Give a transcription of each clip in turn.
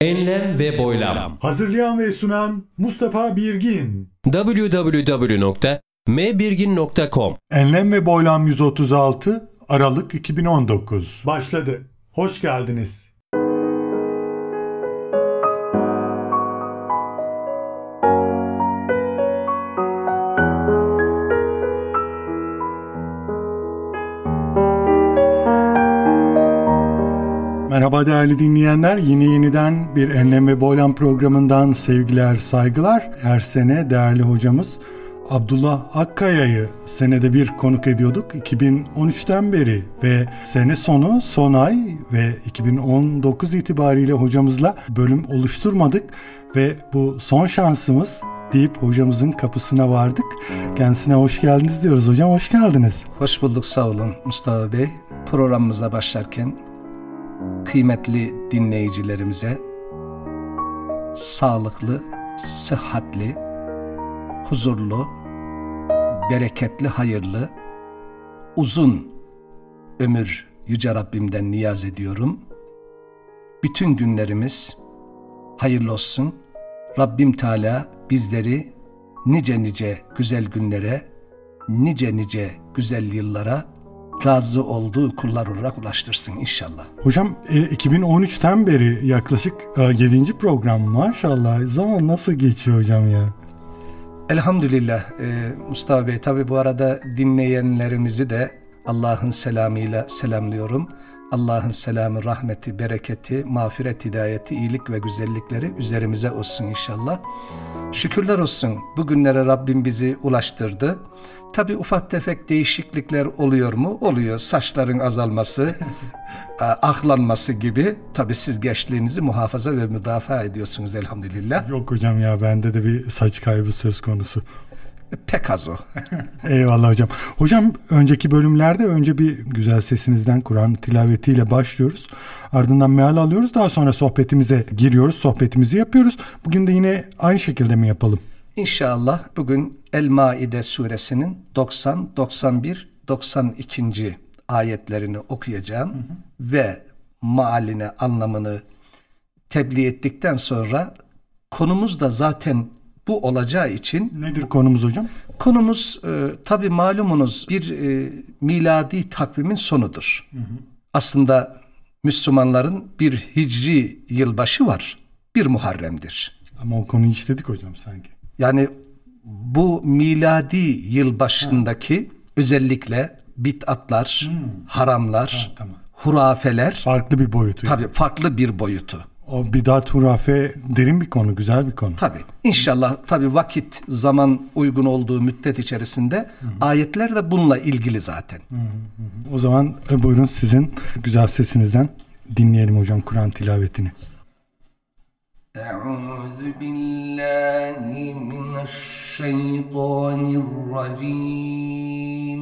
Enlem ve boylam. Hazırlayan ve sunan Mustafa Birgin. www.mbirgin.com Enlem ve Boylam 136 Aralık 2019. Başladı. Hoş geldiniz. Merhaba değerli dinleyenler. Yeni yeniden bir Enlem ve Boylam programından sevgiler, saygılar. Her sene değerli hocamız Abdullah Akkaya'yı senede bir konuk ediyorduk 2013'ten beri ve sene sonu son ay ve 2019 itibariyle hocamızla bölüm oluşturmadık ve bu son şansımız deyip hocamızın kapısına vardık. Kendisine hoş geldiniz diyoruz hocam. Hoş geldiniz. Hoş bulduk sağ olun Mustafa Bey. Programımıza başlarken kıymetli dinleyicilerimize sağlıklı, sıhhatli, huzurlu, bereketli, hayırlı, uzun ömür Yüce Rabbimden niyaz ediyorum. Bütün günlerimiz hayırlı olsun. Rabbim Teala bizleri nice nice güzel günlere, nice nice güzel yıllara razı olduğu kullar olarak ulaştırsın inşallah. Hocam e, 2013'ten beri yaklaşık e, 7. program maşallah. Zaman nasıl geçiyor hocam ya? Elhamdülillah e, Mustafa Bey tabi bu arada dinleyenlerimizi de Allah'ın selamıyla selamlıyorum. Allah'ın selamı, rahmeti, bereketi, mağfiret, hidayeti, iyilik ve güzellikleri üzerimize olsun inşallah. Şükürler olsun bugünlere Rabbim bizi ulaştırdı. Tabi ufak tefek değişiklikler oluyor mu? Oluyor. Saçların azalması, aklanması gibi. Tabi siz gençliğinizi muhafaza ve müdafaa ediyorsunuz elhamdülillah. Yok hocam ya bende de bir saç kaybı söz konusu. Pek az o. Eyvallah hocam. Hocam önceki bölümlerde önce bir güzel sesinizden Kur'an tilavetiyle başlıyoruz. Ardından meal alıyoruz. Daha sonra sohbetimize giriyoruz. Sohbetimizi yapıyoruz. Bugün de yine aynı şekilde mi yapalım? İnşallah bugün El-Maide suresinin 90, 91, 92. ayetlerini okuyacağım ve mealini, anlamını tebliğ ettikten sonra konumuz da zaten bu olacağı için Nedir konumuz hocam? konumuz e, tabi malumunuz bir e, miladi takvimin sonudur. Aslında Müslümanların bir hicri yılbaşı var. Bir Muharrem'dir. Ama o konuyu işledik hocam sanki. Yani bu miladi yıl başındaki özellikle bit'atlar, haramlar, tamam. hurafeler Farklı bir boyutu. tabi farklı bir boyutu. O bidat hurafe derin bir konu, güzel bir konu. Tabi inşallah tabi vakit zaman uygun olduğu müddet içerisinde ayetler de bununla ilgili zaten. O zaman e, buyurun sizin güzel sesinizden dinleyelim hocam Kur'an tilavetini. أعوذ بالله من الشيطان الرجيم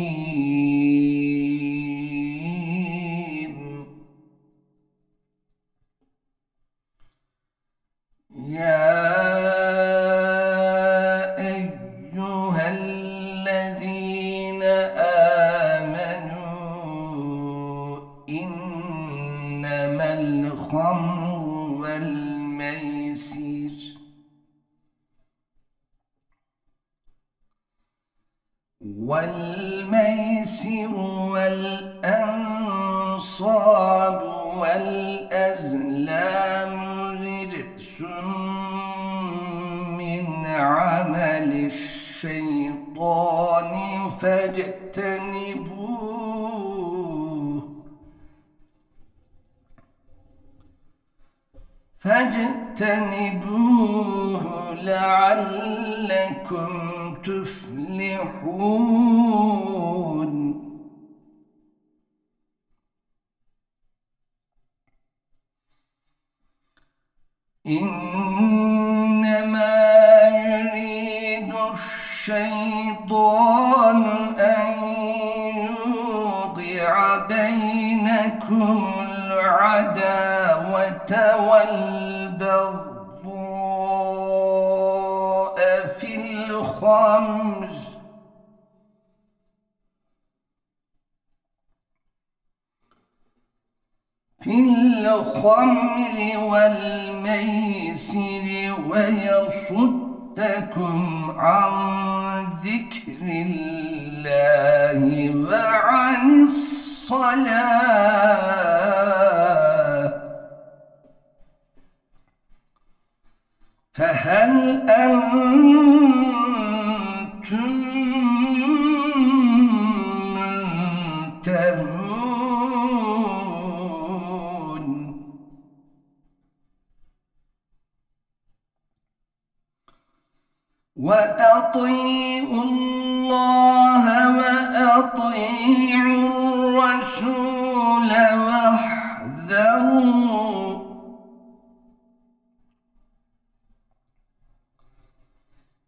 إنما يريد الشيطان أن يوقع بينكم العداوة والبغضاء الخمر والميسر ويصدكم عن ذكر الله وعن الصلاة. فهل أنتم وأطيعوا الله وأطيعوا الرسول واحذروا.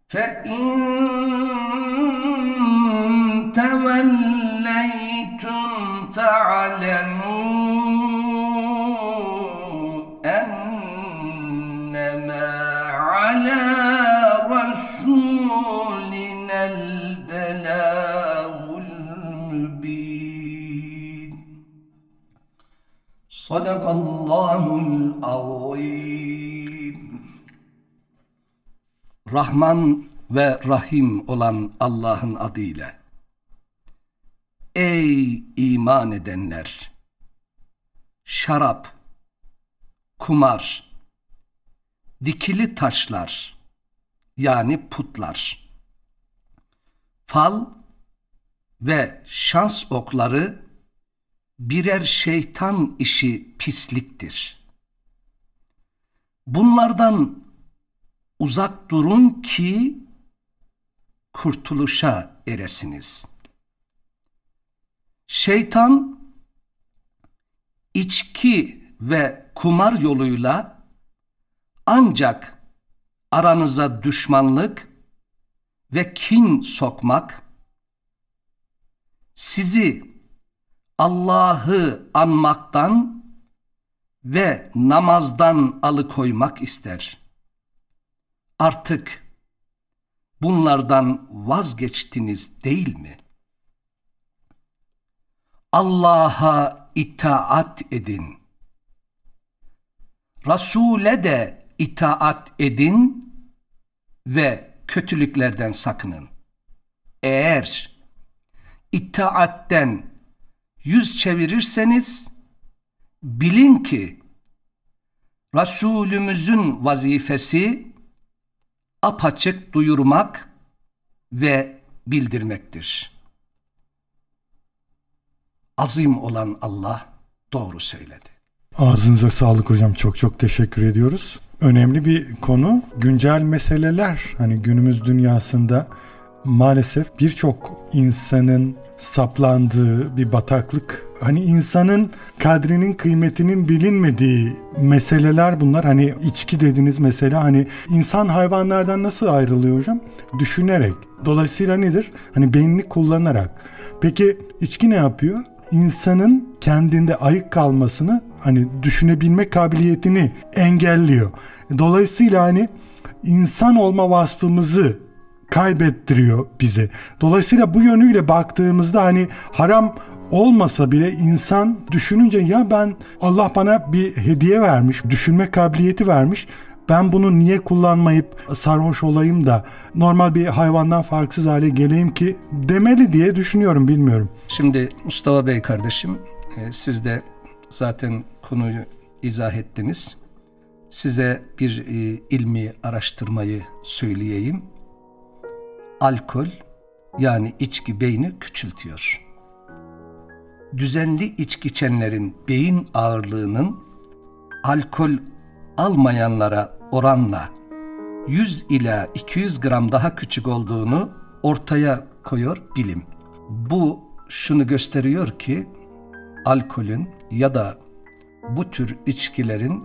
فإن صدق الله العظيم Rahman ve Rahim olan Allah'ın adıyla. Ey iman edenler! Şarap, kumar, dikili taşlar yani putlar, fal ve şans okları birer şeytan işi pisliktir. Bunlardan uzak durun ki kurtuluşa eresiniz. Şeytan içki ve kumar yoluyla ancak aranıza düşmanlık ve kin sokmak, sizi Allah'ı anmaktan ve namazdan alıkoymak ister.'' artık bunlardan vazgeçtiniz değil mi? Allah'a itaat edin. Resul'e de itaat edin ve kötülüklerden sakının. Eğer itaatten yüz çevirirseniz bilin ki Resulümüzün vazifesi apaçık duyurmak ve bildirmektir. Azim olan Allah doğru söyledi. Ağzınıza sağlık hocam. Çok çok teşekkür ediyoruz. Önemli bir konu. Güncel meseleler hani günümüz dünyasında maalesef birçok insanın saplandığı bir bataklık. Hani insanın kadrinin kıymetinin bilinmediği meseleler bunlar. Hani içki dediğiniz mesela hani insan hayvanlardan nasıl ayrılıyor hocam? Düşünerek. Dolayısıyla nedir? Hani beynini kullanarak. Peki içki ne yapıyor? İnsanın kendinde ayık kalmasını hani düşünebilme kabiliyetini engelliyor. Dolayısıyla hani insan olma vasfımızı kaybettiriyor bize. Dolayısıyla bu yönüyle baktığımızda hani haram olmasa bile insan düşününce ya ben Allah bana bir hediye vermiş, düşünme kabiliyeti vermiş. Ben bunu niye kullanmayıp sarhoş olayım da normal bir hayvandan farksız hale geleyim ki demeli diye düşünüyorum bilmiyorum. Şimdi Mustafa Bey kardeşim e, siz de zaten konuyu izah ettiniz. Size bir e, ilmi araştırmayı söyleyeyim. Alkol yani içki beyni küçültüyor. Düzenli içki içenlerin beyin ağırlığının alkol almayanlara oranla 100 ila 200 gram daha küçük olduğunu ortaya koyuyor bilim. Bu şunu gösteriyor ki alkolün ya da bu tür içkilerin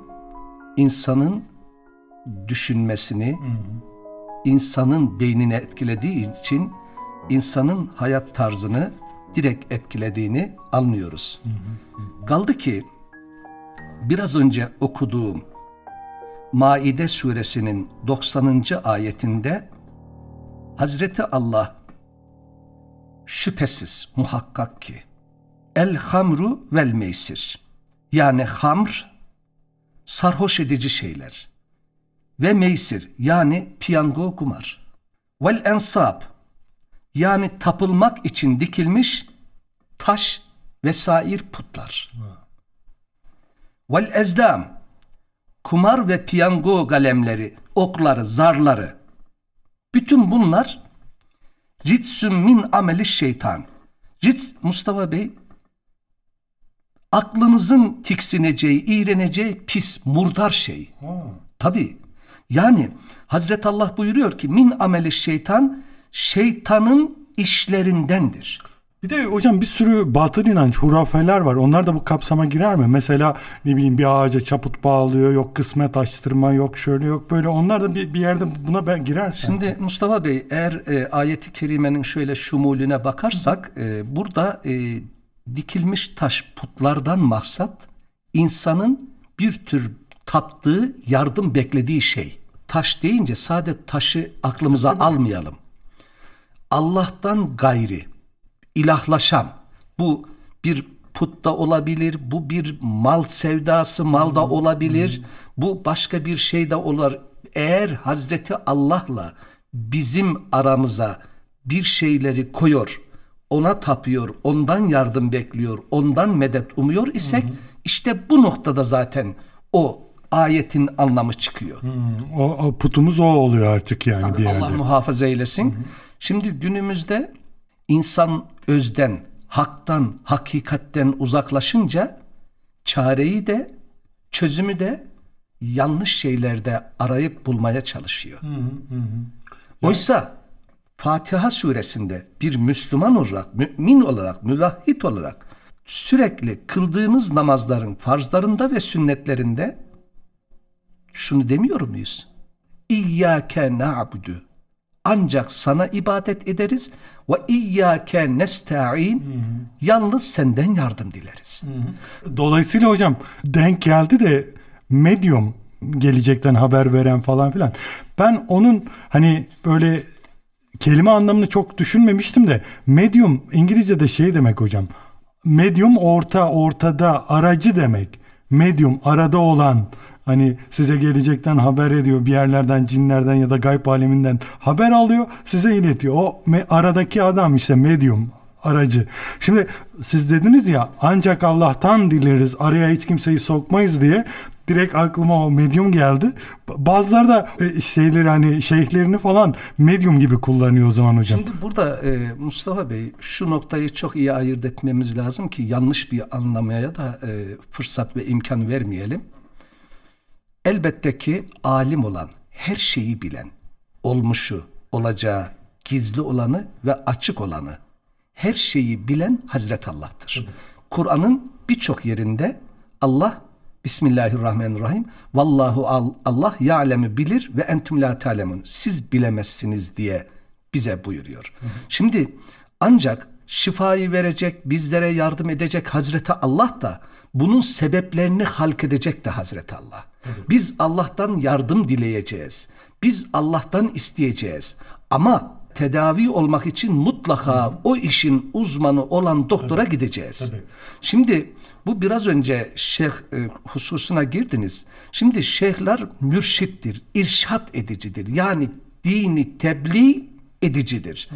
insanın düşünmesini, insanın beynini etkilediği için insanın hayat tarzını direkt etkilediğini anlıyoruz. Kaldı ki biraz önce okuduğum Maide suresinin 90. ayetinde Hazreti Allah şüphesiz muhakkak ki el hamru vel meysir yani hamr sarhoş edici şeyler ve meysir yani piyango kumar vel ensab yani tapılmak için dikilmiş taş vesair putlar vel ezdam kumar ve piyango galemleri, okları, zarları bütün bunlar ritsün min ameli şeytan. Rits Mustafa Bey aklınızın tiksineceği, iğreneceği pis, murdar şey. Tabi. Yani Hazreti Allah buyuruyor ki min ameli şeytan şeytanın işlerindendir. Bir de hocam bir sürü batıl inanç, hurafeler var. Onlar da bu kapsama girer mi? Mesela ne bileyim bir ağaca çaput bağlıyor, yok kısmet açtırma, yok şöyle yok böyle. Onlar da bir, bir yerde buna ben girer. Şimdi Mustafa Bey eğer e, ayeti kerimenin şöyle şumulüne bakarsak e, burada e, dikilmiş taş putlardan maksat insanın bir tür taptığı, yardım beklediği şey. Taş deyince sade taşı aklımıza almayalım. Allah'tan gayri ilahlaşan bu bir putta olabilir, bu bir mal sevdası malda olabilir, bu başka bir şey de olur. Eğer Hazreti Allah'la bizim aramıza bir şeyleri koyuyor, ona tapıyor, ondan yardım bekliyor, ondan medet umuyor isek işte bu noktada zaten o ayetin anlamı çıkıyor. O, o putumuz o oluyor artık yani bir yerde. Allah muhafaza eylesin. Şimdi günümüzde insan özden, haktan, hakikatten uzaklaşınca çareyi de çözümü de yanlış şeylerde arayıp bulmaya çalışıyor. Oysa Fatiha suresinde bir Müslüman olarak, mümin olarak, müvahhid olarak sürekli kıldığımız namazların farzlarında ve sünnetlerinde şunu demiyor muyuz? İyyâke na'budu. Ancak sana ibadet ederiz ve iyyâke nesta'in. Yalnız senden yardım dileriz. Dolayısıyla hocam denk geldi de medyum gelecekten haber veren falan filan. Ben onun hani böyle kelime anlamını çok düşünmemiştim de medyum İngilizce'de şey demek hocam. Medyum orta ortada aracı demek. Medyum arada olan hani size gelecekten haber ediyor bir yerlerden cinlerden ya da gayb aleminden haber alıyor size iletiyor. O aradaki adam işte medyum aracı. Şimdi siz dediniz ya ancak Allah'tan dileriz araya hiç kimseyi sokmayız diye direkt aklıma o medyum geldi. Bazıları da e, şeyleri hani şeyhlerini falan medyum gibi kullanıyor o zaman hocam. Şimdi burada e, Mustafa Bey şu noktayı çok iyi ayırt etmemiz lazım ki yanlış bir anlamaya da e, fırsat ve imkan vermeyelim. Elbette ki alim olan, her şeyi bilen, olmuşu, olacağı, gizli olanı ve açık olanı, her şeyi bilen Hazreti Allah'tır. Kur'an'ın birçok yerinde Allah Bismillahirrahmanirrahim. Vallahu al, Allah ya'lemu bilir ve entüm la ta'lemun. Siz bilemezsiniz diye bize buyuruyor. Şimdi ancak şifayı verecek, bizlere yardım edecek Hazreti Allah da bunun sebeplerini halk edecek de Hazreti Allah. Biz Allah'tan yardım dileyeceğiz. Biz Allah'tan isteyeceğiz. Ama tedavi olmak için mutlaka o işin uzmanı olan doktora gideceğiz. Şimdi bu biraz önce şeyh e, hususuna girdiniz. Şimdi şeyhler mürşittir, irşat edicidir. Yani dini tebliğ edicidir.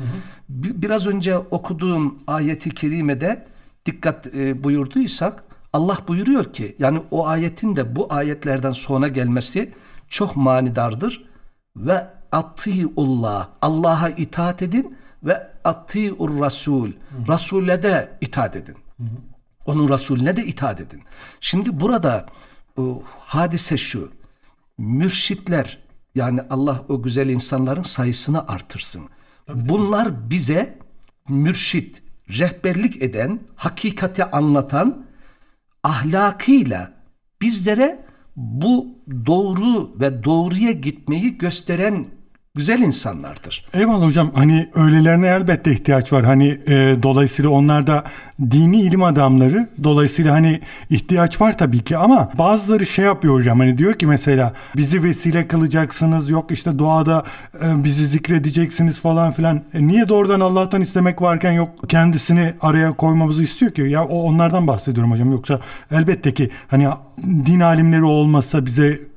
Bi- Biraz önce okuduğum ayeti kerimede dikkat e, buyurduysak Allah buyuruyor ki yani o ayetin de bu ayetlerden sonra gelmesi çok manidardır ve atiullah Allah'a itaat edin ve atiur rasul Resul'e de itaat edin. Onun Resulüne de itaat edin. Şimdi burada o, hadise şu. Mürşitler yani Allah o güzel insanların sayısını artırsın. Bunlar bize mürşit, rehberlik eden, hakikati anlatan, ahlakıyla bizlere bu doğru ve doğruya gitmeyi gösteren güzel insanlardır. Eyvallah hocam hani öylelerine elbette ihtiyaç var. Hani e, dolayısıyla onlar da dini ilim adamları. Dolayısıyla hani ihtiyaç var tabii ki ama bazıları şey yapıyor hocam hani diyor ki mesela bizi vesile kılacaksınız yok işte doğada e, bizi zikredeceksiniz falan filan. E, niye doğrudan Allah'tan istemek varken yok kendisini araya koymamızı istiyor ki? Ya o onlardan bahsediyorum hocam. Yoksa elbette ki hani din alimleri olmasa bize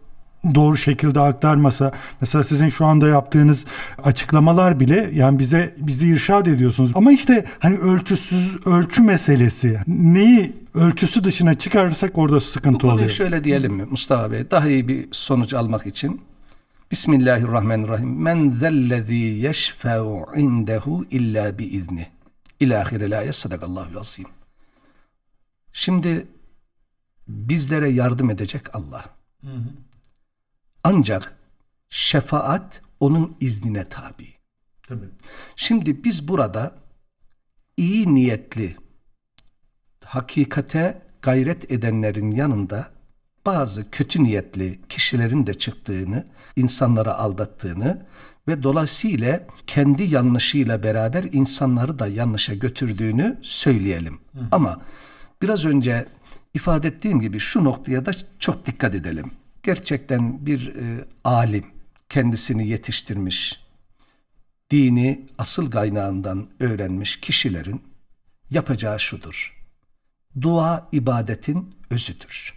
doğru şekilde aktarmasa mesela sizin şu anda yaptığınız açıklamalar bile yani bize bizi irşad ediyorsunuz. Ama işte hani ölçüsüz ölçü meselesi neyi ölçüsü dışına çıkarırsak orada Bu sıkıntı konuyu oluyor. şöyle diyelim mi Mustafa Bey? Daha iyi bir sonuç almak için. Bismillahirrahmanirrahim. Men zellezî yeşfe'u indehu illa bi izni. İlâhire la sadakallahu azim. Şimdi bizlere yardım edecek Allah. Ancak şefaat onun iznine tabi. Tabii. Şimdi biz burada iyi niyetli, hakikate gayret edenlerin yanında bazı kötü niyetli kişilerin de çıktığını, insanları aldattığını ve dolayısıyla kendi yanlışıyla beraber insanları da yanlışa götürdüğünü söyleyelim. Ama biraz önce ifade ettiğim gibi şu noktaya da çok dikkat edelim. Gerçekten bir e, alim kendisini yetiştirmiş, dini asıl kaynağından öğrenmiş kişilerin yapacağı şudur. Dua ibadetin özüdür.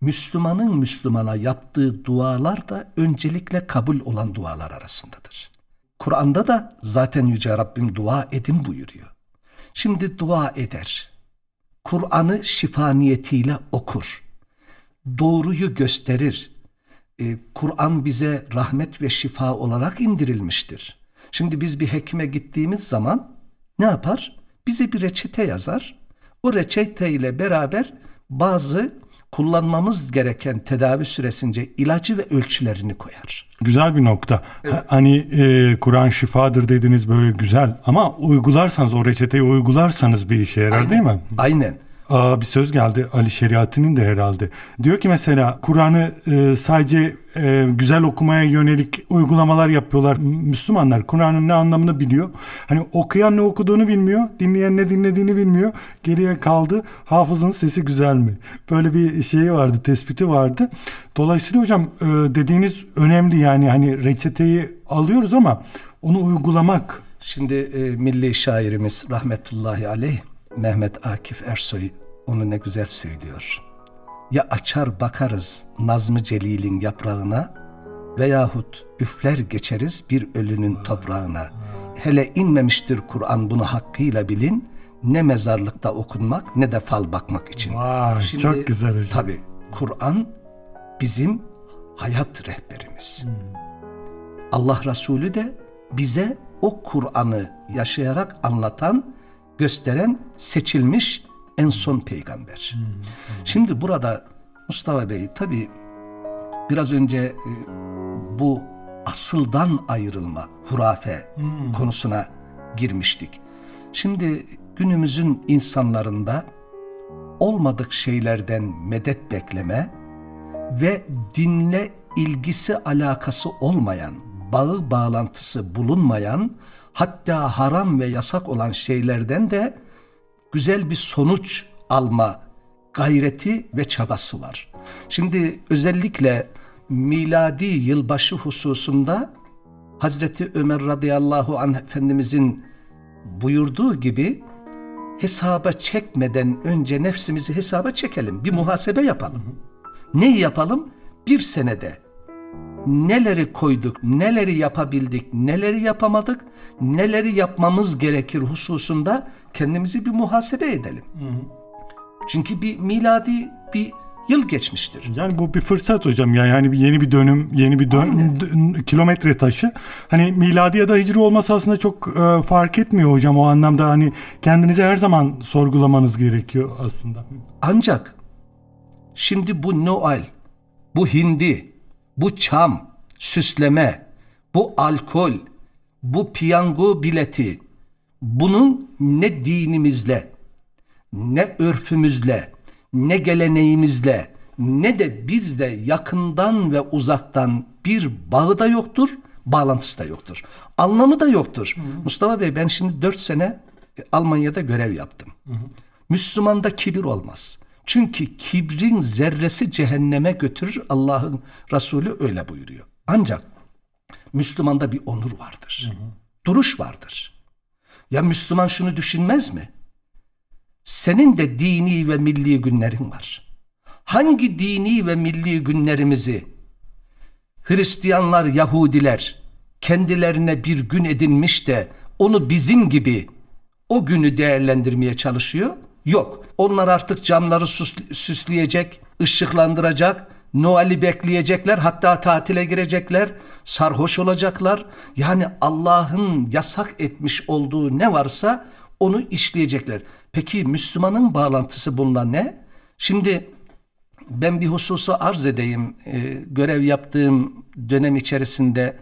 Müslümanın Müslümana yaptığı dualar da öncelikle kabul olan dualar arasındadır. Kur'an'da da zaten Yüce Rabbim dua edin buyuruyor. Şimdi dua eder. Kur'an'ı şifa niyetiyle okur. Doğruyu gösterir. Ee, Kur'an bize rahmet ve şifa olarak indirilmiştir. Şimdi biz bir hekime gittiğimiz zaman ne yapar? Bize bir reçete yazar. O reçete ile beraber bazı kullanmamız gereken tedavi süresince ilacı ve ölçülerini koyar. Güzel bir nokta. Ha- Hani e, Kur'an şifadır dediniz böyle güzel ama uygularsanız o reçeteyi uygularsanız bir işe yarar değil mi? Aynen. Aa, bir söz geldi Ali Şeriat'ın de herhalde. Diyor ki mesela Kur'an'ı e, sadece e, güzel okumaya yönelik uygulamalar yapıyorlar. Müslümanlar Kur'an'ın ne anlamını biliyor. Hani okuyan ne okuduğunu bilmiyor. Dinleyen ne dinlediğini bilmiyor. Geriye kaldı hafızın sesi güzel mi? Böyle bir şeyi vardı, tespiti vardı. Dolayısıyla hocam e, dediğiniz önemli yani hani reçeteyi alıyoruz ama onu uygulamak Şimdi e, milli şairimiz rahmetullahi aleyh Mehmet Akif Ersoy onu ne güzel söylüyor. Ya açar bakarız Nazmı Celil'in yaprağına veyahut üfler geçeriz bir ölünün toprağına. Hele inmemiştir Kur'an bunu hakkıyla bilin. Ne mezarlıkta okunmak ne de fal bakmak için. Vay, çok güzel hocam. Tabii Kur'an bizim hayat rehberimiz. Allah Resulü de bize o Kur'an'ı yaşayarak anlatan, gösteren seçilmiş en son peygamber. Şimdi burada Mustafa Bey tabii biraz önce e, bu asıldan ayrılma, hurafe konusuna girmiştik. Şimdi günümüzün insanlarında olmadık şeylerden medet bekleme ve dinle ilgisi alakası olmayan, bağı bağlantısı bulunmayan, hatta haram ve yasak olan şeylerden de güzel bir sonuç alma gayreti ve çabası var. Şimdi özellikle miladi yılbaşı hususunda Hazreti Ömer radıyallahu anh Efendimizin buyurduğu gibi hesaba çekmeden önce nefsimizi hesaba çekelim. Bir muhasebe yapalım. Neyi yapalım? Bir senede neleri koyduk, neleri yapabildik, neleri yapamadık, neleri yapmamız gerekir hususunda kendimizi bir muhasebe edelim. Çünkü bir miladi bir yıl geçmiştir. Yani bu bir fırsat hocam yani hani bir yeni bir dönüm, yeni bir dön, kilometre taşı. Hani miladi ya da hicri olması aslında çok e, fark etmiyor hocam o anlamda hani kendinizi her zaman sorgulamanız gerekiyor aslında. Ancak şimdi bu Noel, bu hindi, bu çam, süsleme, bu alkol, bu piyango bileti bunun ne dinimizle, ne örfümüzle, ne geleneğimizle, ne de bizde yakından ve uzaktan bir bağı da yoktur, Bağlantısı da yoktur. Anlamı da yoktur. Mustafa Bey ben şimdi 4 sene e, Almanya'da görev yaptım. Müslümanda kibir olmaz. Çünkü kibrin zerresi cehenneme götürür. Allah'ın Resulü öyle buyuruyor. Ancak Müslümanda bir onur vardır. Duruş vardır. Ya Müslüman şunu düşünmez mi? Senin de dini ve milli günlerin var. Hangi dini ve milli günlerimizi Hristiyanlar, Yahudiler kendilerine bir gün edinmiş de onu bizim gibi o günü değerlendirmeye çalışıyor? Yok. Onlar artık camları süs- süsleyecek, ışıklandıracak, Noel'i bekleyecekler, hatta tatile girecekler, sarhoş olacaklar. Yani Allah'ın yasak etmiş olduğu ne varsa onu işleyecekler. Peki Müslümanın bağlantısı bununla ne? Şimdi ben bir hususu arz edeyim. Ee, görev yaptığım dönem içerisinde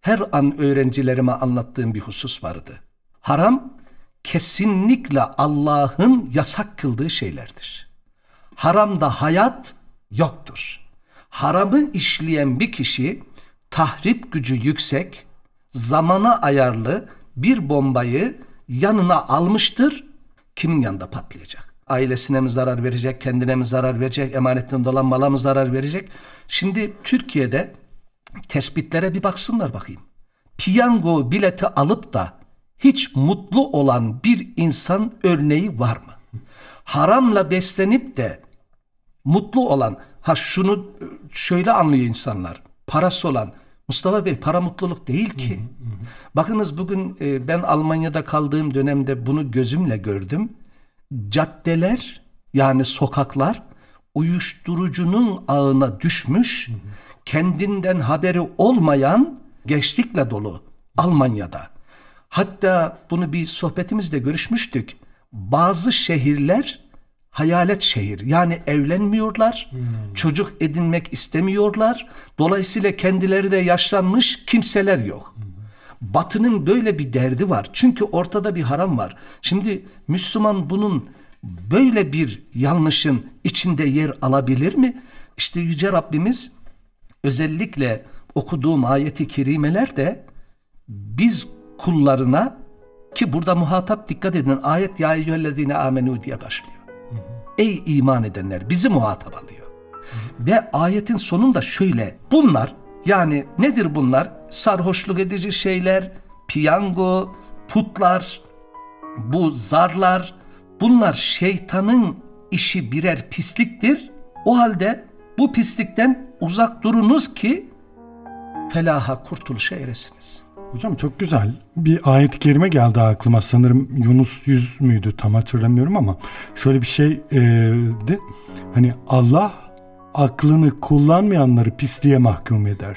her an öğrencilerime anlattığım bir husus vardı. Haram kesinlikle Allah'ın yasak kıldığı şeylerdir. Haramda hayat yoktur. Haramı işleyen bir kişi tahrip gücü yüksek, zamana ayarlı bir bombayı yanına almıştır. Kimin yanında patlayacak? Ailesine mi zarar verecek, kendine mi zarar verecek, emanetten dolan mala mı zarar verecek? Şimdi Türkiye'de tespitlere bir baksınlar bakayım. Piyango bileti alıp da hiç mutlu olan bir insan örneği var mı? Haramla beslenip de mutlu olan, ha şunu şöyle anlıyor insanlar. Parası olan, Mustafa Bey para mutluluk değil ki. Bakınız bugün e, ben Almanya'da kaldığım dönemde bunu gözümle gördüm. Caddeler yani sokaklar uyuşturucunun ağına düşmüş, kendinden haberi olmayan gençlikle dolu Almanya'da. Hatta bunu bir sohbetimizde görüşmüştük. Bazı şehirler hayalet şehir. Yani evlenmiyorlar, çocuk edinmek istemiyorlar. Dolayısıyla kendileri de yaşlanmış kimseler yok. Batının böyle bir derdi var. Çünkü ortada bir haram var. Şimdi Müslüman bunun böyle bir yanlışın içinde yer alabilir mi? İşte Yüce Rabbimiz özellikle okuduğum ayeti kerimelerde biz kullarına ki burada muhatap dikkat edin ayet ya eyyühellezine amenu diye başlıyor. Ey iman edenler bizi muhatap alıyor. Ve ayetin sonunda şöyle bunlar yani nedir bunlar? Sarhoşluk edici şeyler, piyango, putlar, bu zarlar bunlar şeytanın işi birer pisliktir. O halde bu pislikten uzak durunuz ki felaha kurtuluşa eresiniz. Hocam çok güzel. Bir ayet-i kerime geldi aklıma. Sanırım Yunus 100 müydü tam hatırlamıyorum ama şöyle bir şeydi. Hani Allah aklını kullanmayanları pisliğe mahkum eder.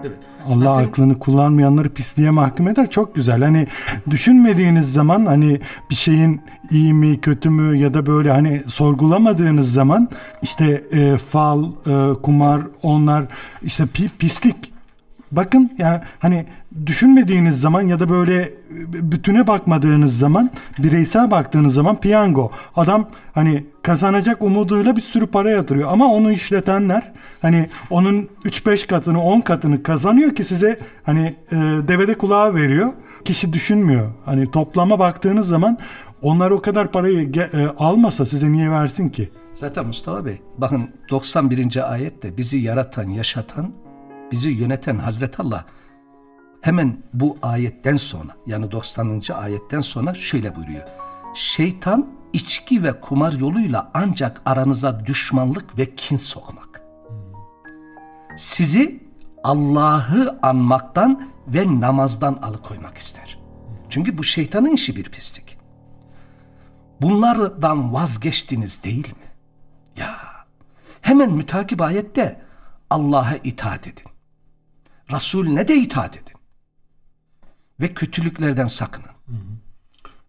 Evet. Allah Zaten- aklını kullanmayanları pisliğe mahkum eder. Çok güzel. Hani düşünmediğiniz zaman hani bir şeyin iyi mi kötü mü ya da böyle hani sorgulamadığınız zaman işte e, fal, e, kumar onlar işte pi- pislik. Bakın ya hani düşünmediğiniz zaman ya da böyle bütüne bakmadığınız zaman bireysel baktığınız zaman piyango adam hani kazanacak umuduyla bir sürü para yatırıyor ama onu işletenler hani onun 3-5 katını 10 katını kazanıyor ki size hani e, devede kulağı veriyor kişi düşünmüyor hani toplama baktığınız zaman onlar o kadar parayı e, almasa size niye versin ki? Zaten Mustafa Bey bakın 91. ayette bizi yaratan, yaşatan, bizi yöneten Hazreti Allah hemen bu ayetten sonra yani 90. ayetten sonra şöyle buyuruyor. Şeytan içki ve kumar yoluyla ancak aranıza düşmanlık ve kin sokmak. Sizi Allah'ı anmaktan ve namazdan alıkoymak ister. Çünkü bu şeytanın işi bir pislik. Bunlardan vazgeçtiniz değil mi? Ya hemen mütakip ayette Allah'a itaat edin. Resulüne de itaat edin. Ve kötülüklerden sakının.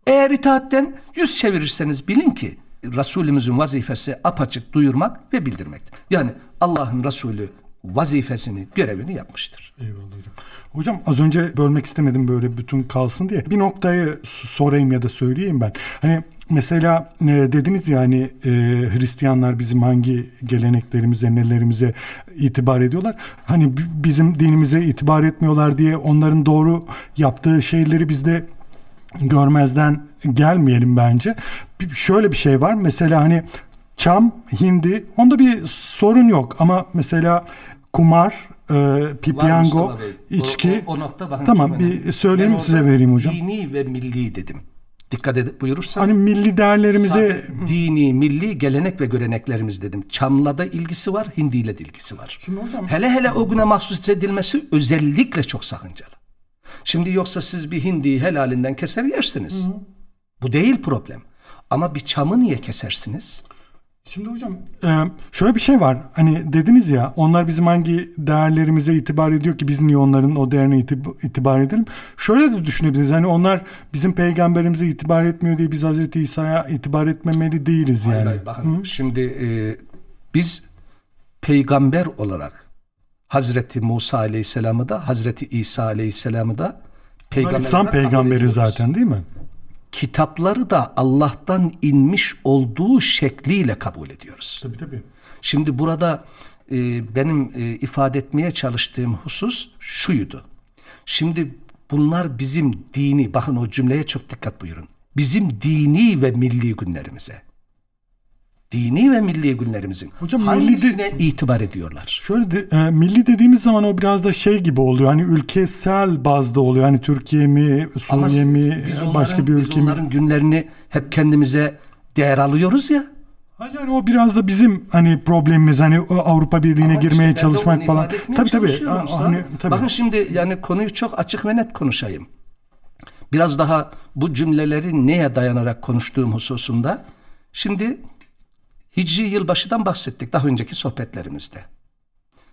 Eğer itaatten yüz çevirirseniz bilin ki Resulümüzün vazifesi apaçık duyurmak ve bildirmektir. Yani Allah'ın Resulü vazifesini, görevini yapmıştır. Eyvallah hocam. Hocam az önce bölmek istemedim böyle bütün kalsın diye. Bir noktayı sorayım ya da söyleyeyim ben. Hani mesela e, dediniz ya hani e, Hristiyanlar bizim hangi geleneklerimize, nelerimize itibar ediyorlar. Hani bi- bizim dinimize itibar etmiyorlar diye onların doğru yaptığı şeyleri biz de görmezden gelmeyelim bence. Şöyle bir şey var. Mesela hani çam, hindi onda bir sorun yok ama mesela kumar, e, pipiyango, Bey. O- içki o, o nokta Tamam, bir söyleyeyim, size vereyim hocam. Dini ve milli dedim. Dikkat edip buyurursan. hani milli değerlerimize dini, milli gelenek ve göreneklerimiz dedim. Çam'la da ilgisi var, hindiyle de ilgisi var. Şimdi hocam- Hele hele o güne mahsus edilmesi özellikle çok sakıncalı. Şimdi yoksa siz bir hindiyi helalinden keser yersiniz. Bu değil problem. Ama bir çamı niye kesersiniz? Şimdi hocam e, şöyle bir şey var. Hani dediniz ya onlar bizim hangi değerlerimize itibar ediyor ki biz niye onların o değerine itib- itibar edelim? Şöyle de düşünebiliriz. Hani onlar bizim peygamberimize itibar etmiyor diye biz Hazreti İsa'ya itibar etmemeli değiliz yani. Hayır, hayır, bakın şimdi e, biz peygamber olarak Hazreti Musa Aleyhisselam'ı da Hazreti İsa Aleyhisselam'ı da peygamber İslam peygamberi zaten değil mi? Kitapları da Allah'tan inmiş olduğu şekliyle kabul ediyoruz. Tabii tabii. Şimdi burada e, benim e, ifade etmeye çalıştığım husus şuydu. Şimdi bunlar bizim dini, bakın o cümleye çok dikkat buyurun. Bizim dini ve milli günlerimize. Dini ve milli günlerimizin Hocam milli de- hangisine itibar ediyorlar? Şöyle de, e, milli dediğimiz zaman o biraz da şey gibi oluyor. Hani ülkesel bazda oluyor. Hani Türkiye mi, Ama Suriye mi, biz e, onların, başka bir biz ülke mi? onların günlerini hep kendimize değer alıyoruz ya. Yani o biraz da bizim hani problemimiz hani o Avrupa Birliği'ne Ama girmeye çalışmak falan. Tabii tabii. Hani, tabii. Bakın şimdi yani konuyu çok açık ve net konuşayım. Biraz daha bu cümleleri neye dayanarak konuştuğum hususunda. Şimdi Hicri yılbaşıdan bahsettik daha önceki sohbetlerimizde.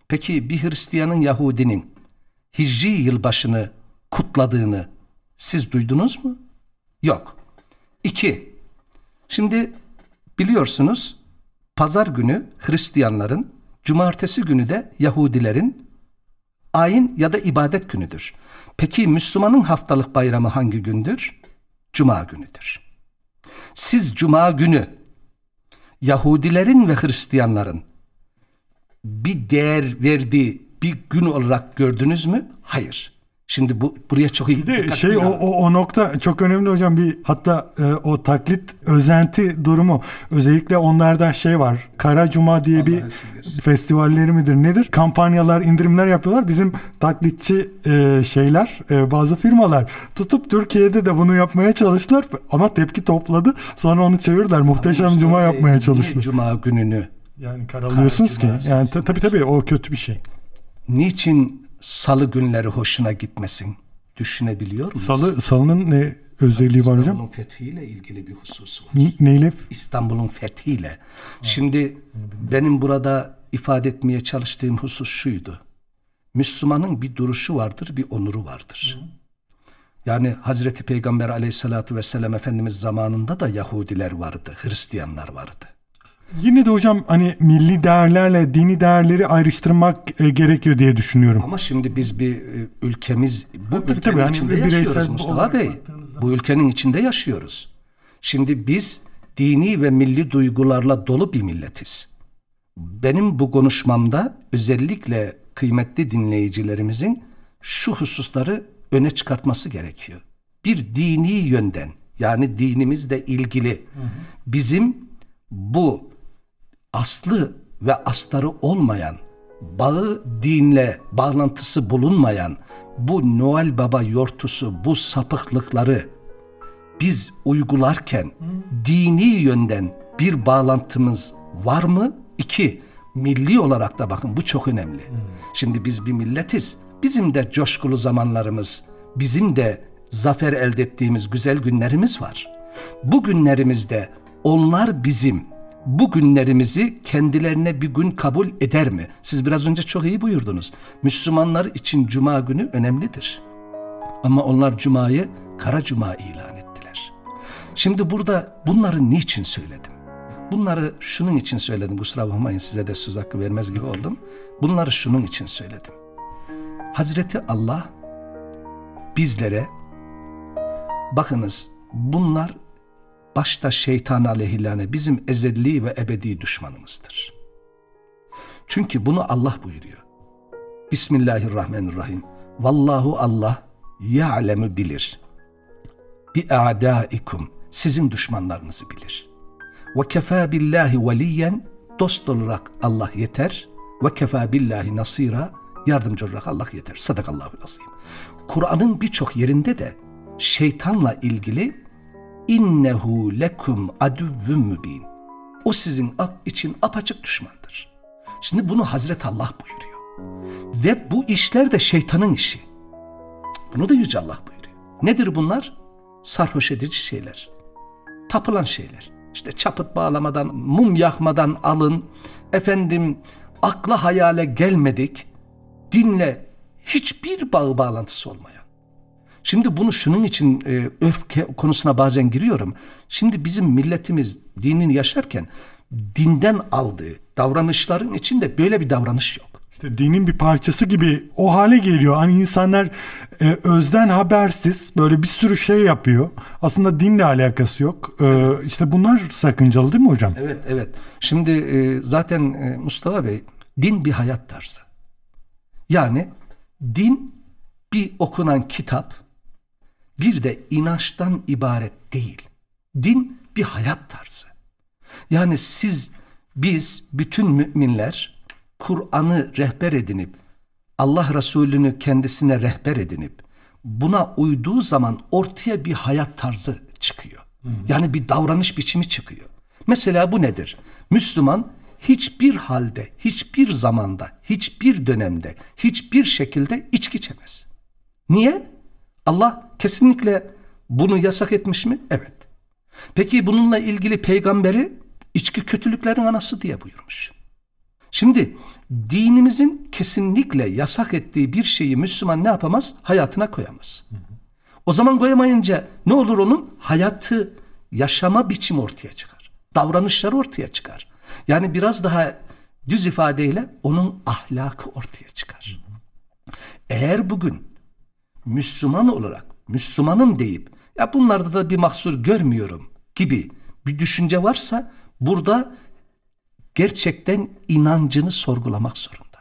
Peki bir Hristiyanın Yahudinin Hicri yılbaşını kutladığını siz duydunuz mu? Yok. İki. Şimdi biliyorsunuz pazar günü Hristiyanların, cumartesi günü de Yahudilerin ayin ya da ibadet günüdür. Peki Müslümanın haftalık bayramı hangi gündür? Cuma günüdür. Siz cuma günü Yahudilerin ve Hristiyanların bir değer verdiği bir gün olarak gördünüz mü? Hayır. Şimdi bu buraya çok iyi Bir de şey o, o, o nokta çok önemli hocam. Bir hatta e, o taklit özenti durumu. Özellikle onlarda şey var. Kara Cuma diye bir esirgesin. festivalleri midir nedir? Kampanyalar indirimler yapıyorlar. Bizim taklitçi e, şeyler e, bazı firmalar tutup Türkiye'de de bunu yapmaya çalıştılar ama tepki topladı. Sonra onu çevirdiler. Muhteşem Mustafa Cuma Bey, yapmaya çalıştılar. Cuma gününü Yani karalıyorsunuz ki. Kara yani tabii tabii o kötü bir şey. niçin salı günleri hoşuna gitmesin? Düşünebiliyor musunuz? Salı salının ne özelliği var hocam? İstanbul'un fethiyle ilgili bir husus var. N- Neyle? İstanbul'un fethiyle. Şimdi benim burada ifade etmeye çalıştığım husus şuydu. Müslümanın bir duruşu vardır, bir onuru vardır. Yani Hazreti Peygamber aleyhissalatü vesselam Efendimiz zamanında da Yahudiler vardı, Hristiyanlar vardı. Yine de hocam hani milli değerlerle dini değerleri ayrıştırmak e, gerekiyor diye düşünüyorum. Ama şimdi biz bir e, ülkemiz, bu tabii, ülkenin tabii, hani içinde bireysel yaşıyoruz Mustafa Bey. Bu ülkenin içinde yaşıyoruz. Şimdi biz dini ve milli duygularla dolu bir milletiz. Benim bu konuşmamda özellikle kıymetli dinleyicilerimizin şu hususları öne çıkartması gerekiyor. Bir dini yönden yani dinimizle ilgili bizim bu aslı ve astarı olmayan, bağı dinle bağlantısı bulunmayan bu Noel Baba yortusu, bu sapıklıkları biz uygularken dini yönden bir bağlantımız var mı? İki, milli olarak da bakın bu çok önemli. Şimdi biz bir milletiz. Bizim de coşkulu zamanlarımız, bizim de zafer elde ettiğimiz güzel günlerimiz var. Bu günlerimizde onlar bizim bu günlerimizi kendilerine bir gün kabul eder mi? Siz biraz önce çok iyi buyurdunuz. Müslümanlar için cuma günü önemlidir. Ama onlar cumayı kara cuma ilan ettiler. Şimdi burada bunları niçin söyledim? Bunları şunun için söyledim. Kusura bakmayın size de söz hakkı vermez gibi oldum. Bunları şunun için söyledim. Hazreti Allah bizlere bakınız bunlar başta şeytan aleyhillâne bizim ezeli ve ebedi düşmanımızdır. Çünkü bunu Allah buyuruyor. Bismillahirrahmanirrahim. Vallahu Allah ya'lemu bilir. Bi a'daikum sizin düşmanlarınızı bilir. Ve kefa billahi veliyen dost olarak Allah yeter. Ve kefa billahi nasira yardımcı olarak Allah yeter. Sadakallahu azim. Kur'an'ın birçok yerinde de şeytanla ilgili innehu lekum aduvvun mübin. O sizin için apaçık düşmandır. Şimdi bunu Hazreti Allah buyuruyor. Ve bu işler de şeytanın işi. Bunu da Yüce Allah buyuruyor. Nedir bunlar? Sarhoş edici şeyler. Tapılan şeyler. İşte çapıt bağlamadan, mum yakmadan alın. Efendim akla hayale gelmedik. Dinle hiçbir bağı bağlantısı olmayan. Şimdi bunu şunun için e, öfke konusuna bazen giriyorum. Şimdi bizim milletimiz dinini yaşarken dinden aldığı davranışların içinde böyle bir davranış yok. İşte dinin bir parçası gibi o hale geliyor. Hani insanlar e, özden habersiz böyle bir sürü şey yapıyor. Aslında dinle alakası yok. E, evet. İşte bunlar sakıncalı değil mi hocam? Evet, evet. Şimdi e, zaten e, Mustafa Bey din bir hayat tarzı. Yani din bir okunan kitap, bir de inançtan ibaret değil. Din bir hayat tarzı. Yani siz, biz, bütün müminler Kur'an'ı rehber edinip, Allah Resulü'nü kendisine rehber edinip, buna uyduğu zaman ortaya bir hayat tarzı çıkıyor. Yani bir davranış biçimi çıkıyor. Mesela bu nedir? Müslüman hiçbir halde, hiçbir zamanda, hiçbir dönemde, hiçbir şekilde içki içemez. Niye? Allah kesinlikle bunu yasak etmiş mi? Evet. Peki bununla ilgili peygamberi içki kötülüklerin anası diye buyurmuş. Şimdi dinimizin kesinlikle yasak ettiği bir şeyi Müslüman ne yapamaz? Hayatına koyamaz. O zaman koyamayınca ne olur onun? Hayatı, yaşama biçimi ortaya çıkar. Davranışları ortaya çıkar. Yani biraz daha düz ifadeyle onun ahlakı ortaya çıkar. Eğer bugün Müslüman olarak Müslümanım deyip ya bunlarda da bir mahsur görmüyorum gibi bir düşünce varsa burada gerçekten inancını sorgulamak zorunda.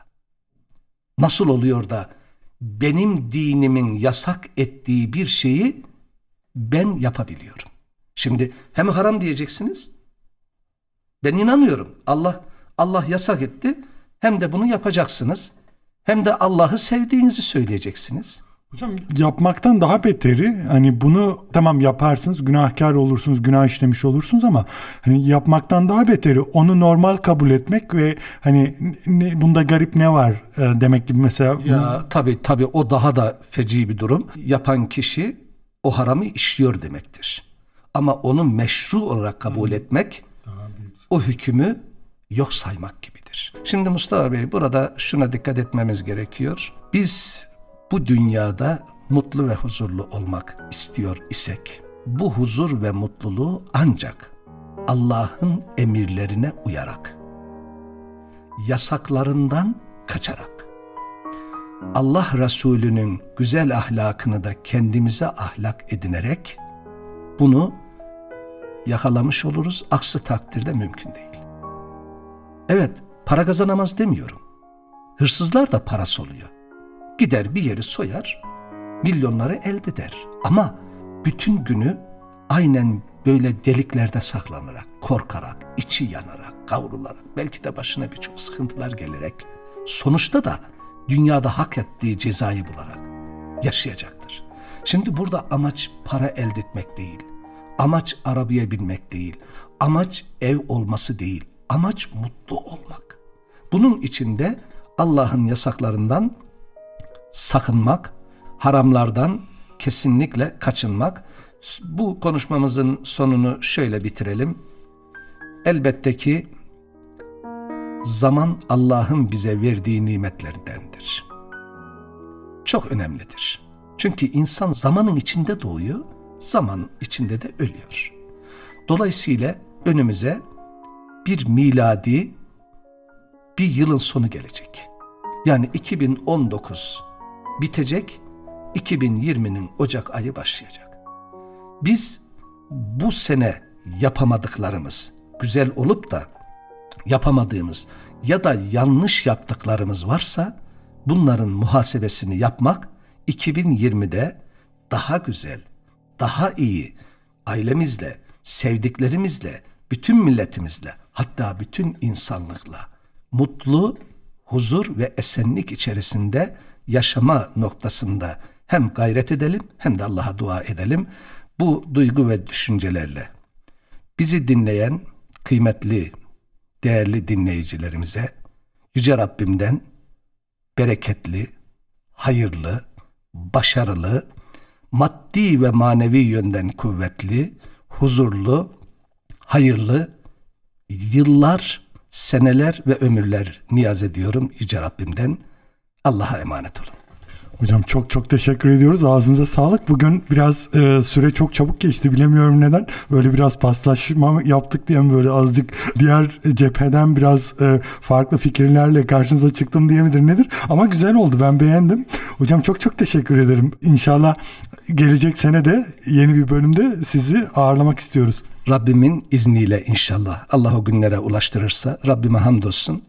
Nasıl oluyor da benim dinimin yasak ettiği bir şeyi ben yapabiliyorum. Şimdi hem haram diyeceksiniz. Ben inanıyorum. Allah Allah yasak etti. Hem de bunu yapacaksınız. Hem de Allah'ı sevdiğinizi söyleyeceksiniz. Hocam yapmaktan daha beteri hani bunu tamam yaparsınız günahkar olursunuz günah işlemiş olursunuz ama hani yapmaktan daha beteri onu normal kabul etmek ve hani ne, bunda garip ne var e, demek gibi mesela. Ya tabi tabi o daha da feci bir durum. Yapan kişi o haramı işliyor demektir. Ama onu meşru olarak kabul etmek o hükmü yok saymak gibidir. Şimdi Mustafa Bey burada şuna dikkat etmemiz gerekiyor. Biz bu dünyada mutlu ve huzurlu olmak istiyor isek bu huzur ve mutluluğu ancak Allah'ın emirlerine uyarak yasaklarından kaçarak Allah Resulü'nün güzel ahlakını da kendimize ahlak edinerek bunu yakalamış oluruz. Aksi takdirde mümkün değil. Evet, para kazanamaz demiyorum. Hırsızlar da parası oluyor. Gider bir yeri soyar, milyonları elde eder. Ama bütün günü aynen böyle deliklerde saklanarak, korkarak, içi yanarak, kavrularak, belki de başına birçok sıkıntılar gelerek, sonuçta da dünyada hak ettiği cezayı bularak yaşayacaktır. Şimdi burada amaç para elde etmek değil, amaç arabaya binmek değil, amaç ev olması değil, amaç mutlu olmak. Bunun içinde Allah'ın yasaklarından sakınmak, haramlardan kesinlikle kaçınmak. Bu konuşmamızın sonunu şöyle bitirelim. Elbette ki zaman Allah'ın bize verdiği nimetlerindendir. Çok önemlidir. Çünkü insan zamanın içinde doğuyor, zaman içinde de ölüyor. Dolayısıyla önümüze bir miladi bir yılın sonu gelecek. Yani 2019 bitecek, 2020'nin Ocak ayı başlayacak. Biz bu sene yapamadıklarımız, güzel olup da yapamadığımız ya da yanlış yaptıklarımız varsa bunların muhasebesini yapmak 2020'de daha güzel, daha iyi ailemizle, sevdiklerimizle, bütün milletimizle, hatta bütün insanlıkla mutlu, huzur ve esenlik içerisinde yaşama noktasında hem gayret edelim hem de Allah'a dua edelim. Bu duygu ve düşüncelerle bizi dinleyen kıymetli, değerli dinleyicilerimize Yüce Rabbimden bereketli, hayırlı, başarılı, maddi ve manevi yönden kuvvetli, huzurlu, hayırlı yıllar, seneler ve ömürler niyaz ediyorum Yüce Rabbimden. Allah'a emanet olun. Hocam çok çok teşekkür ediyoruz. Ağzınıza sağlık. Bugün biraz e, süre çok çabuk geçti. Bilemiyorum neden. Böyle biraz paslaşma yaptık diye mi böyle azıcık diğer cepheden biraz e, farklı fikirlerle karşınıza çıktım diye midir nedir? Ama güzel oldu. Ben beğendim. Hocam çok çok teşekkür ederim. İnşallah gelecek sene de yeni bir bölümde sizi ağırlamak istiyoruz. Rabbimin izniyle inşallah Allah o günlere ulaştırırsa Rabbime hamdolsun.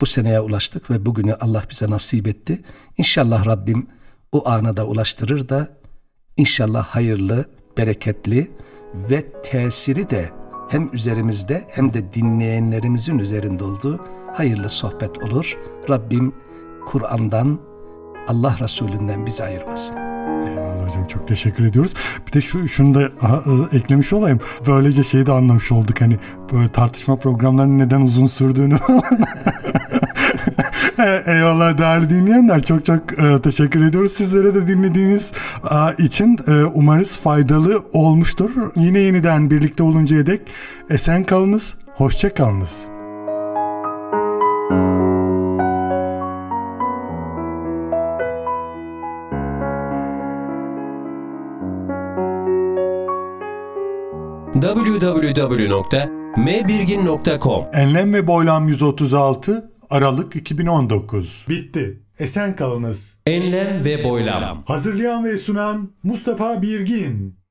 Bu seneye ulaştık ve bugünü Allah bize nasip etti. İnşallah Rabbim o ana da ulaştırır da inşallah hayırlı, bereketli ve tesiri de hem üzerimizde hem de dinleyenlerimizin üzerinde olduğu hayırlı sohbet olur. Rabbim Kur'an'dan Allah Resulünden bizi ayırmasın. Hocam çok teşekkür ediyoruz. Bir de şu şunu da eklemiş olayım. Böylece şeyi de anlamış olduk hani böyle tartışma programlarının neden uzun sürdüğünü E, Eyvallah değerli dinleyenler çok çok e, teşekkür ediyoruz. Sizlere de dinlediğiniz e, için e, umarız faydalı olmuştur. Yine yeniden birlikte oluncaya dek esen kalınız, hoşça kalınız. www.mbirgin.com Enlem ve Boylam 136 Aralık 2019 Bitti. Esen kalınız. Enlem ve boylam. Hazırlayan ve sunan Mustafa Birgin.